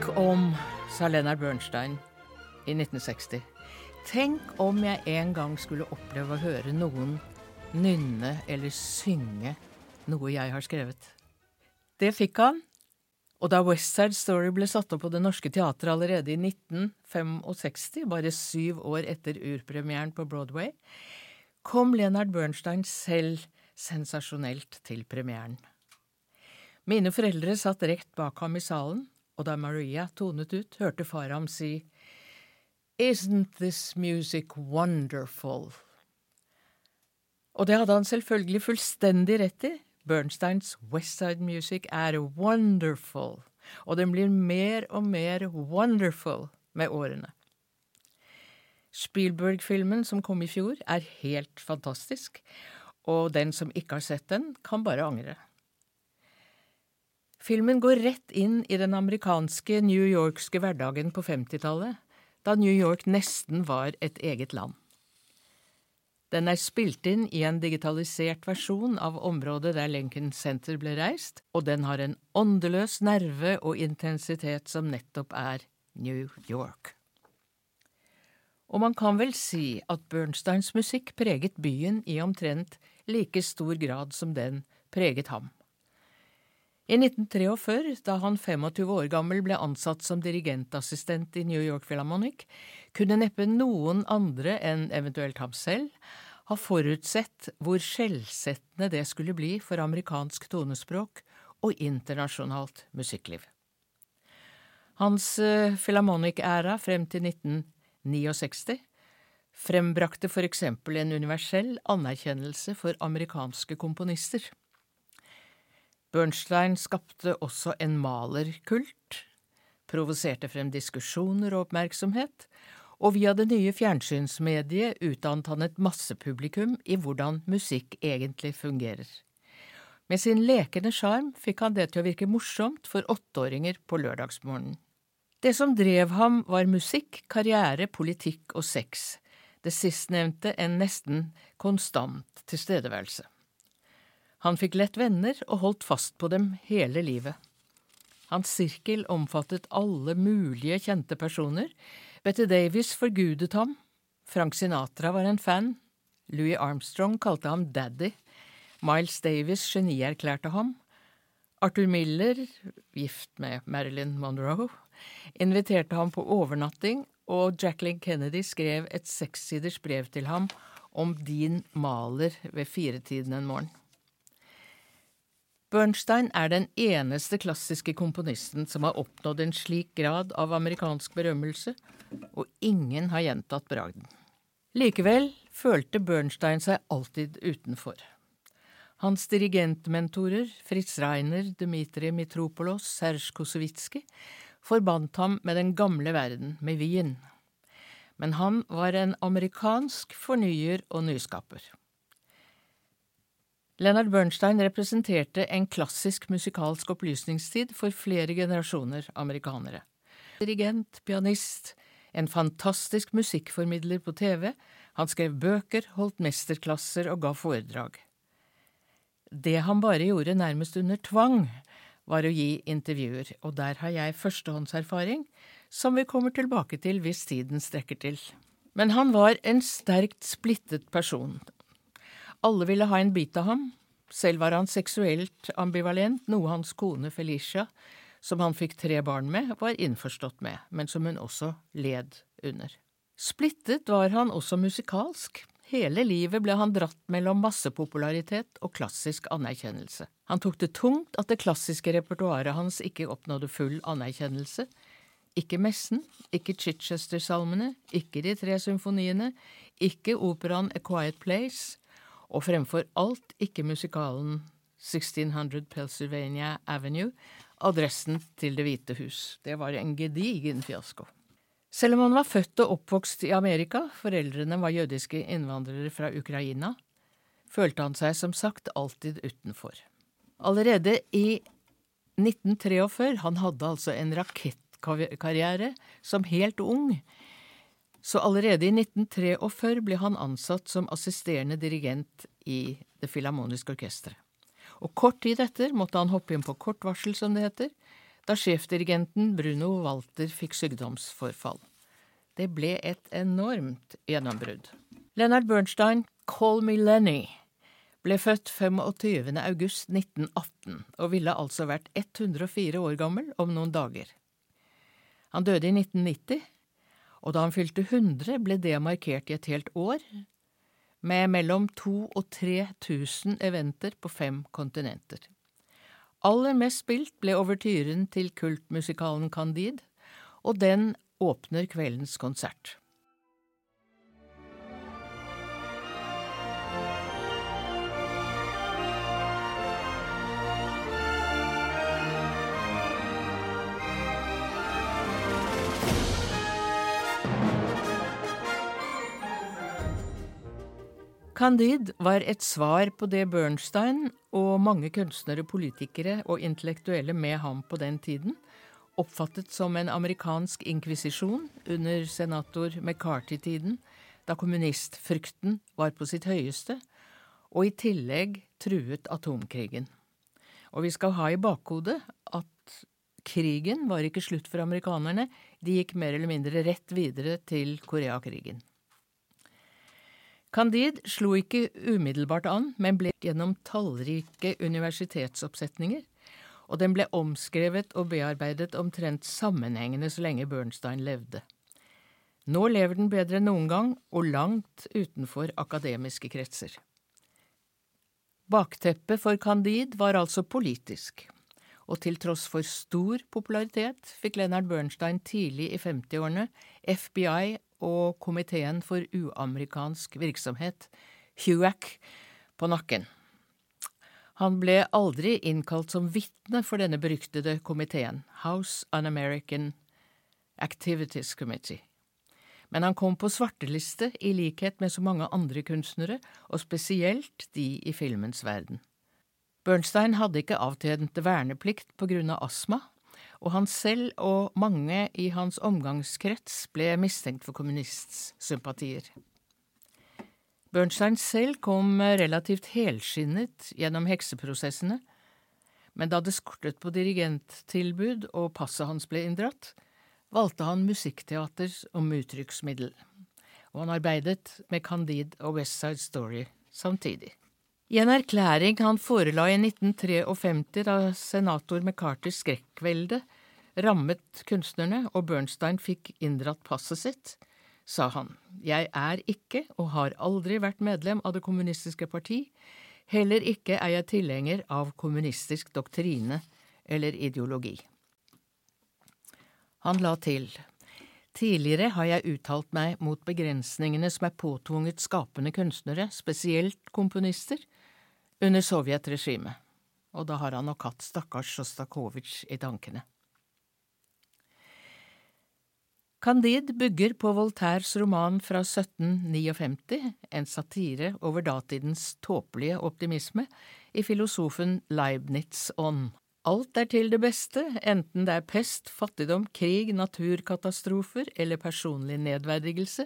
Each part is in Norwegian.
Tenk om, sa Leonard Bernstein i 1960. Tenk om jeg en gang skulle oppleve å høre noen nynne eller synge noe jeg har skrevet. Det fikk han, og da West Side Story ble satt opp på Det Norske Teatret allerede i 1965, bare syv år etter urpremieren på Broadway, kom Leonard Bernstein selv sensasjonelt til premieren. Mine foreldre satt rett bak ham i salen, og da Maria tonet ut, hørte far ham si Isn't this music wonderful? Og det hadde han selvfølgelig fullstendig rett i. Bernsteins Westside Music er wonderful, og den blir mer og mer wonderful med årene. Spielberg-filmen som kom i fjor, er helt fantastisk, og den som ikke har sett den, kan bare angre. Filmen går rett inn i den amerikanske New Yorkske hverdagen på 50-tallet, da New York nesten var et eget land. Den er spilt inn i en digitalisert versjon av området der Lincoln Center ble reist, og den har en åndeløs nerve og intensitet som nettopp er New York. Og man kan vel si at Bernsteins musikk preget byen i omtrent like stor grad som den preget ham. I 1943, da han 25 år gammel ble ansatt som dirigentassistent i New York Philharmonic, kunne neppe noen andre enn eventuelt ham selv ha forutsett hvor skjellsettende det skulle bli for amerikansk tonespråk og internasjonalt musikkliv. Hans uh, Philharmonic-æra frem til 1969 frembrakte for eksempel en universell anerkjennelse for amerikanske komponister. Bernstein skapte også en malerkult, provoserte frem diskusjoner og oppmerksomhet, og via det nye fjernsynsmediet utdannet han et massepublikum i hvordan musikk egentlig fungerer. Med sin lekende sjarm fikk han det til å virke morsomt for åtteåringer på lørdagsmorgenen. Det som drev ham, var musikk, karriere, politikk og sex, det sistnevnte en nesten konstant tilstedeværelse. Han fikk lett venner og holdt fast på dem hele livet. Hans sirkel omfattet alle mulige kjente personer. Betty Davies forgudet ham. Frank Sinatra var en fan. Louis Armstrong kalte ham daddy. Miles Davis genierklærte ham. Arthur Miller, gift med Marilyn Monroe, inviterte ham på overnatting, og Jacqueline Kennedy skrev et sekssiders brev til ham om din maler ved firetiden en morgen. Bernstein er den eneste klassiske komponisten som har oppnådd en slik grad av amerikansk berømmelse, og ingen har gjentatt bragden. Likevel følte Bernstein seg alltid utenfor. Hans dirigentmentorer, Fritz Reiner, Dmitrij Mitropolos, Serge Kosovitskij, forbandt ham med den gamle verden, med Wien. Men han var en amerikansk fornyer og nyskaper. Leonard Bernstein representerte en klassisk musikalsk opplysningstid for flere generasjoner amerikanere. Dirigent, pianist, en fantastisk musikkformidler på TV, han skrev bøker, holdt mesterklasser og ga foredrag. Det han bare gjorde nærmest under tvang, var å gi intervjuer, og der har jeg førstehåndserfaring, som vi kommer tilbake til hvis tiden strekker til. Men han var en sterkt splittet person, alle ville ha en bit av ham. Selv var han seksuelt ambivalent, noe hans kone Felicia, som han fikk tre barn med, var innforstått med, men som hun også led under. Splittet var han også musikalsk. Hele livet ble han dratt mellom massepopularitet og klassisk anerkjennelse. Han tok det tungt at det klassiske repertoaret hans ikke oppnådde full anerkjennelse. Ikke messen, ikke Chichester-salmene, ikke de tre symfoniene, ikke operaen A Quiet Place, og fremfor alt ikke musikalen 1600 Pennsylvania Avenue, adressen til Det hvite hus. Det var en gedigen fiasko. Selv om han var født og oppvokst i Amerika, foreldrene var jødiske innvandrere fra Ukraina, følte han seg som sagt alltid utenfor. Allerede i 1943, han hadde altså en rakettkarriere som helt ung, så allerede i 1943 ble han ansatt som assisterende dirigent i Det Filharmoniske Orkesteret. Og kort tid etter måtte han hoppe inn på kort varsel, som det heter, da sjefdirigenten Bruno Walter fikk sykdomsforfall. Det ble et enormt gjennombrudd. Leonard Bernstein, Call Me Lenny, ble født 25. august 1918 og ville altså vært 104 år gammel om noen dager. Han døde i 1990, og da han fylte 100 ble det markert i et helt år, med mellom 2000 og 3000 eventer på fem kontinenter. Aller mest spilt ble overtyren til kultmusikalen Candide, og den åpner kveldens konsert. Candide var et svar på det Bernstein og mange kunstnere, politikere og intellektuelle med ham på den tiden oppfattet som en amerikansk inkvisisjon under senator McCarthy-tiden, da kommunistfrykten var på sitt høyeste, og i tillegg truet atomkrigen. Og vi skal ha i bakhodet at krigen var ikke slutt for amerikanerne, de gikk mer eller mindre rett videre til Koreakrigen. Candide slo ikke umiddelbart an, men ble gjennom tallrike universitetsoppsetninger, og den ble omskrevet og bearbeidet omtrent sammenhengende så lenge Bernstein levde. Nå lever den bedre enn noen gang, og langt utenfor akademiske kretser. Bakteppet for Candide var altså politisk, og til tross for stor popularitet fikk Leonard Bernstein tidlig i 50-årene FBI og Komiteen for uamerikansk virksomhet, HUAC, på nakken. Han ble aldri innkalt som vitne for denne beryktede komiteen, House Un-American Activities Committee. Men han kom på svarteliste i likhet med så mange andre kunstnere, og spesielt de i filmens verden. Bernstein hadde ikke avtjent verneplikt på grunn av astma, og han selv og mange i hans omgangskrets ble mistenkt for kommunistsympatier. Bernstein selv kom relativt helskinnet gjennom hekseprosessene, men da det skortet på dirigenttilbud og passet hans ble inndratt, valgte han musikkteater som uttrykksmiddel, og han arbeidet med Candide og West Side Story samtidig. I en erklæring han forela i 1953 da senator McCarters skrekkvelde rammet kunstnerne og Bernstein fikk inndratt passet sitt, sa han, jeg er ikke og har aldri vært medlem av Det kommunistiske parti, heller ikke er jeg tilhenger av kommunistisk doktrine eller ideologi. Han la til, tidligere har jeg uttalt meg mot begrensningene som er påtvunget skapende kunstnere, spesielt komponister, under sovjetregimet, og da har han nok hatt stakkars Sjostakovitsj i tankene. Candide bygger på Voltaires roman fra 1759, en satire over datidens tåpelige optimisme, i filosofen Leibniz' ånd. Alt er til det beste, enten det er pest, fattigdom, krig, naturkatastrofer eller personlig nedverdigelse.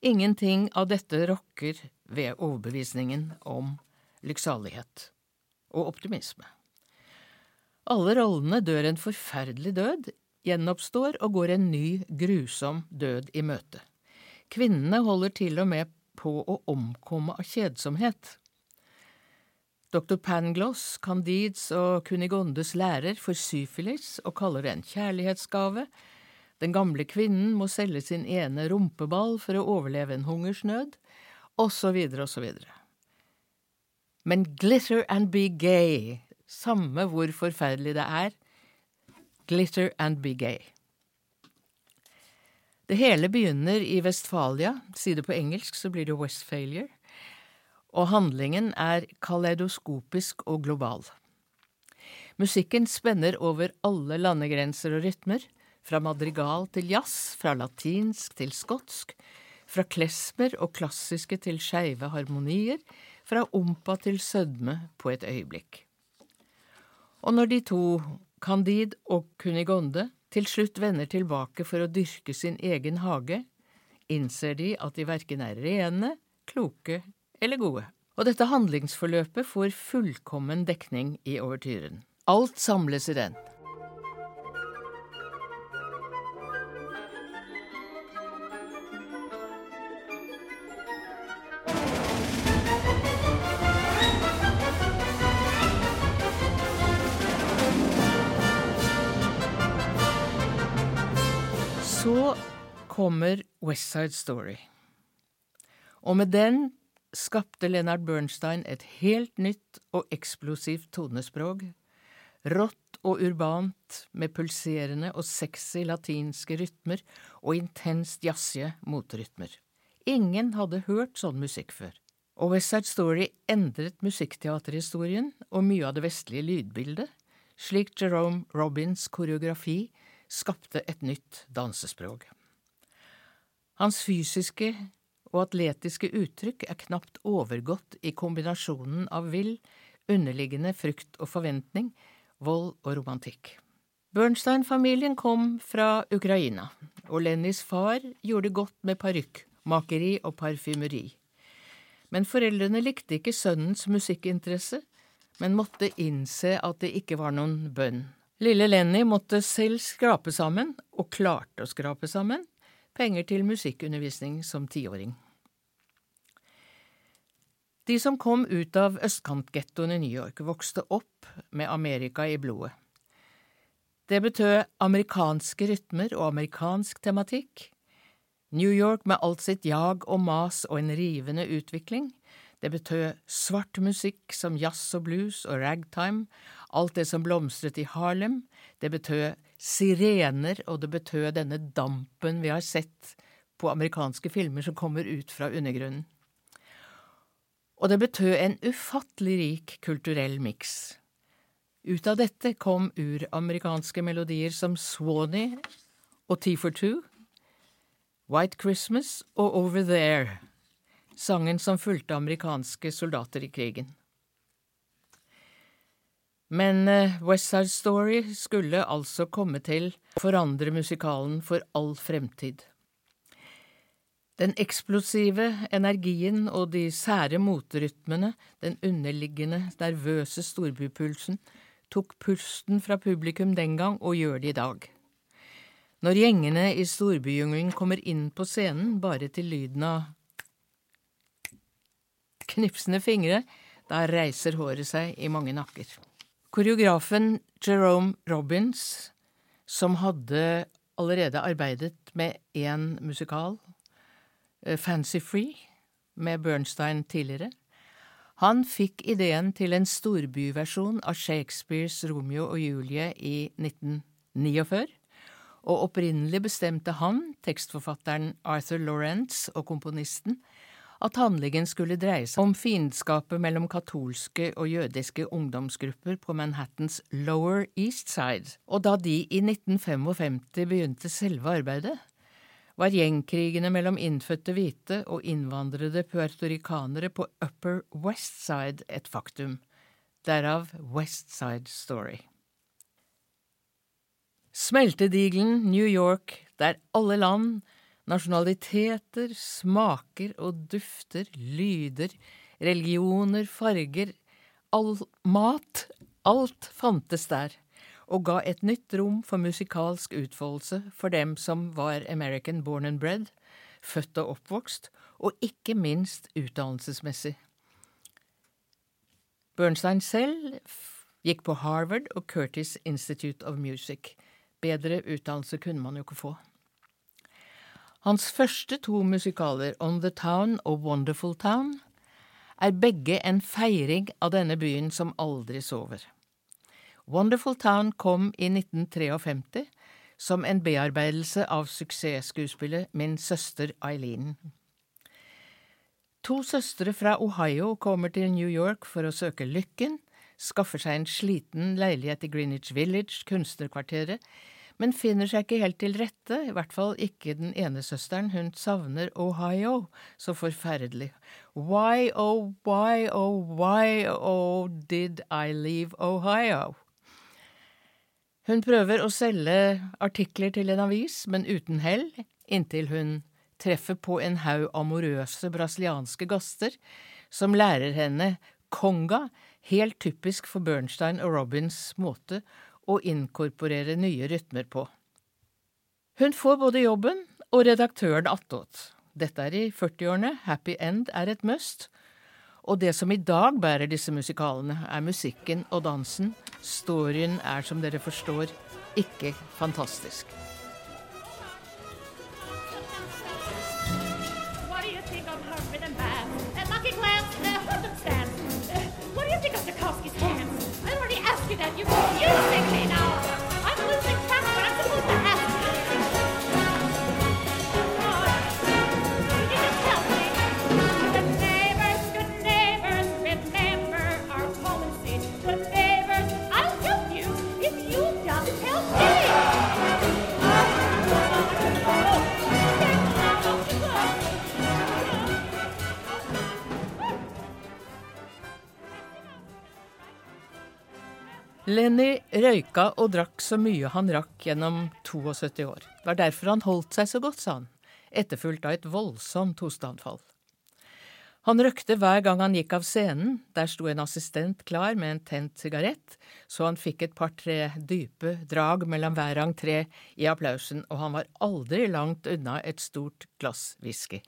Ingenting av dette rokker ved overbevisningen om lykksalighet og optimisme. Alle rollene dør en forferdelig død, gjenoppstår og går en ny, grusom død i møte. Kvinnene holder til og med på å omkomme av kjedsomhet. Dr. Pangloss, Candides og Kunigondes lærer for syfilis og kaller det en kjærlighetsgave. Den gamle kvinnen må selge sin ene rumpeball for å overleve en hungersnød, osv., osv. Men glitter and be gay, samme hvor forferdelig det er, glitter and be gay. Det hele begynner i Vestfalia, si det på engelsk så blir det Westfailure, og handlingen er kaleidoskopisk og global. Musikken spenner over alle landegrenser og rytmer, fra madrigal til jazz, fra latinsk til skotsk, fra klesmer og klassiske til skeive harmonier, fra ompa til sødme på et øyeblikk. Og når de to, Candide og Kunigonde, til slutt vender tilbake for å dyrke sin egen hage, innser de at de verken er rene, kloke eller gode. Og dette handlingsforløpet får fullkommen dekning i overtyren. Alt samles i den. Kommer West Side Story. Og med den skapte Leonard Bernstein et helt nytt og eksplosivt tonespråk. Rått og urbant, med pulserende og sexy latinske rytmer og intenst jazzige motrytmer. Ingen hadde hørt sånn musikk før. Og West Side Story endret musikkteaterhistorien og mye av det vestlige lydbildet, slik Jerome Robins koreografi skapte et nytt dansespråk. Hans fysiske og atletiske uttrykk er knapt overgått i kombinasjonen av vill, underliggende frykt og forventning, vold og romantikk. Bernstein-familien kom fra Ukraina, og Lennys far gjorde godt med parykkmakeri og parfymeri. Men foreldrene likte ikke sønnens musikkinteresse, men måtte innse at det ikke var noen bønn. Lille Lenny måtte selv skrape sammen, og klarte å skrape sammen, penger til musikkundervisning som tiåring. De som kom ut av østkantgettoen i New York, vokste opp med Amerika i blodet. Det betød amerikanske rytmer og amerikansk tematikk. New York med alt sitt jag og mas og en rivende utvikling. Det betød svart musikk som jazz og blues og ragtime, alt det som blomstret i Harlem. Det betød sirener, og det betød denne dampen vi har sett på amerikanske filmer som kommer ut fra undergrunnen og det betød en ufattelig rik kulturell miks. Ut av dette kom uramerikanske melodier som Swanee og Tea for Two, White Christmas og Over There, sangen som fulgte amerikanske soldater i krigen. Men eh, West Side Story skulle altså komme til å forandre musikalen for all fremtid. Den eksplosive energien og de sære motrytmene, den underliggende, nervøse storbypulsen, tok pusten fra publikum den gang og gjør det i dag. Når gjengene i storbyjungelen kommer inn på scenen bare til lyden av knipsende fingre, da reiser håret seg i mange nakker. Koreografen Jerome Robins, som hadde allerede arbeidet med én musikal, Eh, Fancy Free med Bernstein tidligere. Han fikk ideen til en storbyversjon av Shakespeares Romeo og Julie i 1949, og opprinnelig bestemte han, tekstforfatteren Arthur Lawrence og komponisten, at handlingen skulle dreie seg om fiendskapet mellom katolske og jødiske ungdomsgrupper på Manhattans Lower East Side, og da de i 1955 begynte selve arbeidet, var gjengkrigene mellom innfødte hvite og innvandrede puertorikanere på Upper West Side et faktum, derav West Side Story. Smeltedigelen New York, der alle land, nasjonaliteter, smaker og dufter, lyder, religioner, farger, all mat, alt fantes der og ga et nytt rom for musikalsk utfoldelse for dem som var American born and bred, født og oppvokst, og ikke minst utdannelsesmessig. Bernstein selv gikk på Harvard og Curtis Institute of Music. Bedre utdannelse kunne man jo ikke få. Hans første to musikaler, On the Town og Wonderful Town, er begge en feiring av denne byen som aldri sover. Wonderful Town kom i 1953 som en bearbeidelse av suksessskuespillet Min søster Eileen. To søstre fra Ohio kommer til New York for å søke lykken, skaffer seg en sliten leilighet i Greenwich Village, kunstnerkvarteret, men finner seg ikke helt til rette, i hvert fall ikke den ene søsteren, hun savner Ohio så forferdelig. Why, oh, why, oh, why, oh, did I leave Ohio? Hun prøver å selge artikler til en avis, men uten hell, inntil hun treffer på en haug amorøse brasilianske gaster som lærer henne conga, helt typisk for Bernstein og Robins måte å inkorporere nye rytmer på. Hun får både jobben og redaktøren attåt. Dette er i 40-årene, Happy End er et must, og det som i dag bærer disse musikalene, er musikken og dansen. Storyen er, som dere forstår, ikke fantastisk. Lenny røyka og drakk så mye han rakk gjennom 72 år. Det var derfor han holdt seg så godt, sa han, etterfulgt av et voldsomt hosteanfall. Han røkte hver gang han gikk av scenen, der sto en assistent klar med en tent sigarett, så han fikk et par-tre dype drag mellom hver entré i applausen, og han var aldri langt unna et stort glass whisky.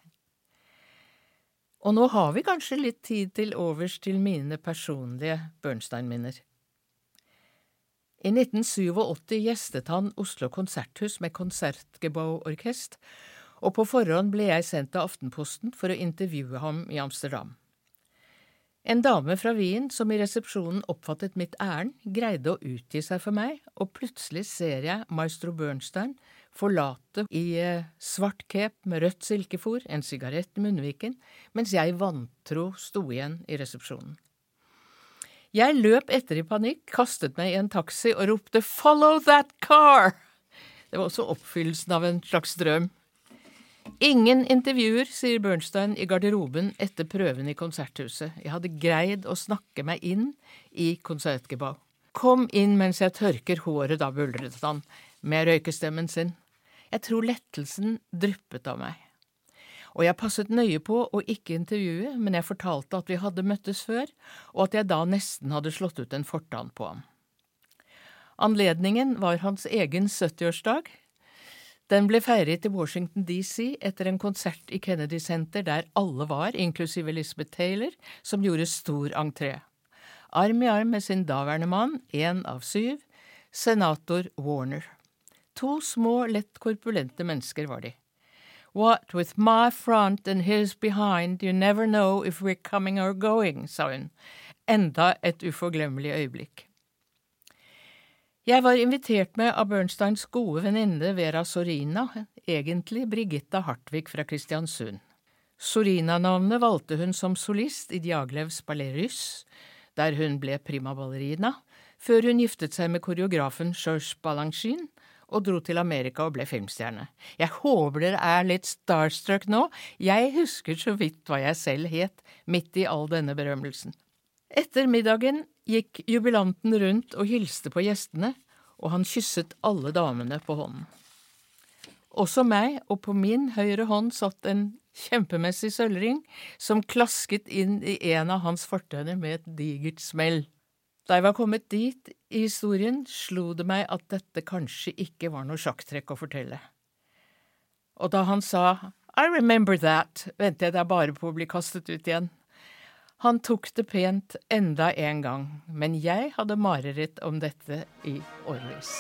Og nå har vi kanskje litt tid til overs til mine personlige Bernstein-minner. I 1987 gjestet han Oslo konserthus med Konsertgebouw-orkest, og på forhånd ble jeg sendt av Aftenposten for å intervjue ham i Amsterdam. En dame fra Wien som i resepsjonen oppfattet mitt ærend, greide å utgi seg for meg, og plutselig ser jeg maestro Bernstein forlate i eh, svart cape med rødt silkefòr, en sigarett i munnviken, mens jeg vantro sto igjen i resepsjonen. Jeg løp etter i panikk, kastet meg i en taxi og ropte Follow that car! Det var også oppfyllelsen av en slags drøm. Ingen intervjuer, sier Bernstein i garderoben etter prøven i konserthuset. Jeg hadde greid å snakke meg inn i konsertgebau. Kom inn mens jeg tørker håret, da buldret han med røykestemmen sin. Jeg tror lettelsen dryppet av meg og jeg passet nøye på å ikke intervjue, men jeg fortalte at vi hadde møttes før, og at jeg da nesten hadde slått ut en fortann på ham. Anledningen var hans egen 70-årsdag. Den ble feiret i Washington DC etter en konsert i Kennedy Center der alle var, inklusive Elizabeth Taylor, som gjorde stor entré. Arm i arm med sin daværende mann, én av syv, senator Warner. To små, lett korpulente mennesker var de. What with my front and his behind, you never know if we're coming or going, sa hun. Enda et uforglemmelig øyeblikk. Jeg var invitert med av Bernsteins gode venninne Vera Sorina, egentlig Brigitta Hartvig fra Kristiansund. Sorina-navnet valgte hun som solist i Diaglevs Ballet Russ, der hun ble prima ballerina, før hun giftet seg med koreografen Georges Balanchine og dro til Amerika og ble filmstjerne. Jeg håper dere er litt starstruck nå, jeg husker så vidt hva jeg selv het, midt i all denne berømmelsen. Etter middagen gikk jubilanten rundt og hilste på gjestene, og han kysset alle damene på hånden. Også meg, og på min høyre hånd satt en kjempemessig sølvring som klasket inn i en av hans fortenner med et digert smell. Da jeg var kommet dit i historien, slo det meg at dette kanskje ikke var noe sjakktrekk å fortelle. Og da han sa I remember that, ventet jeg bare på å bli kastet ut igjen. Han tok det pent enda en gang, men jeg hadde mareritt om dette i årevis.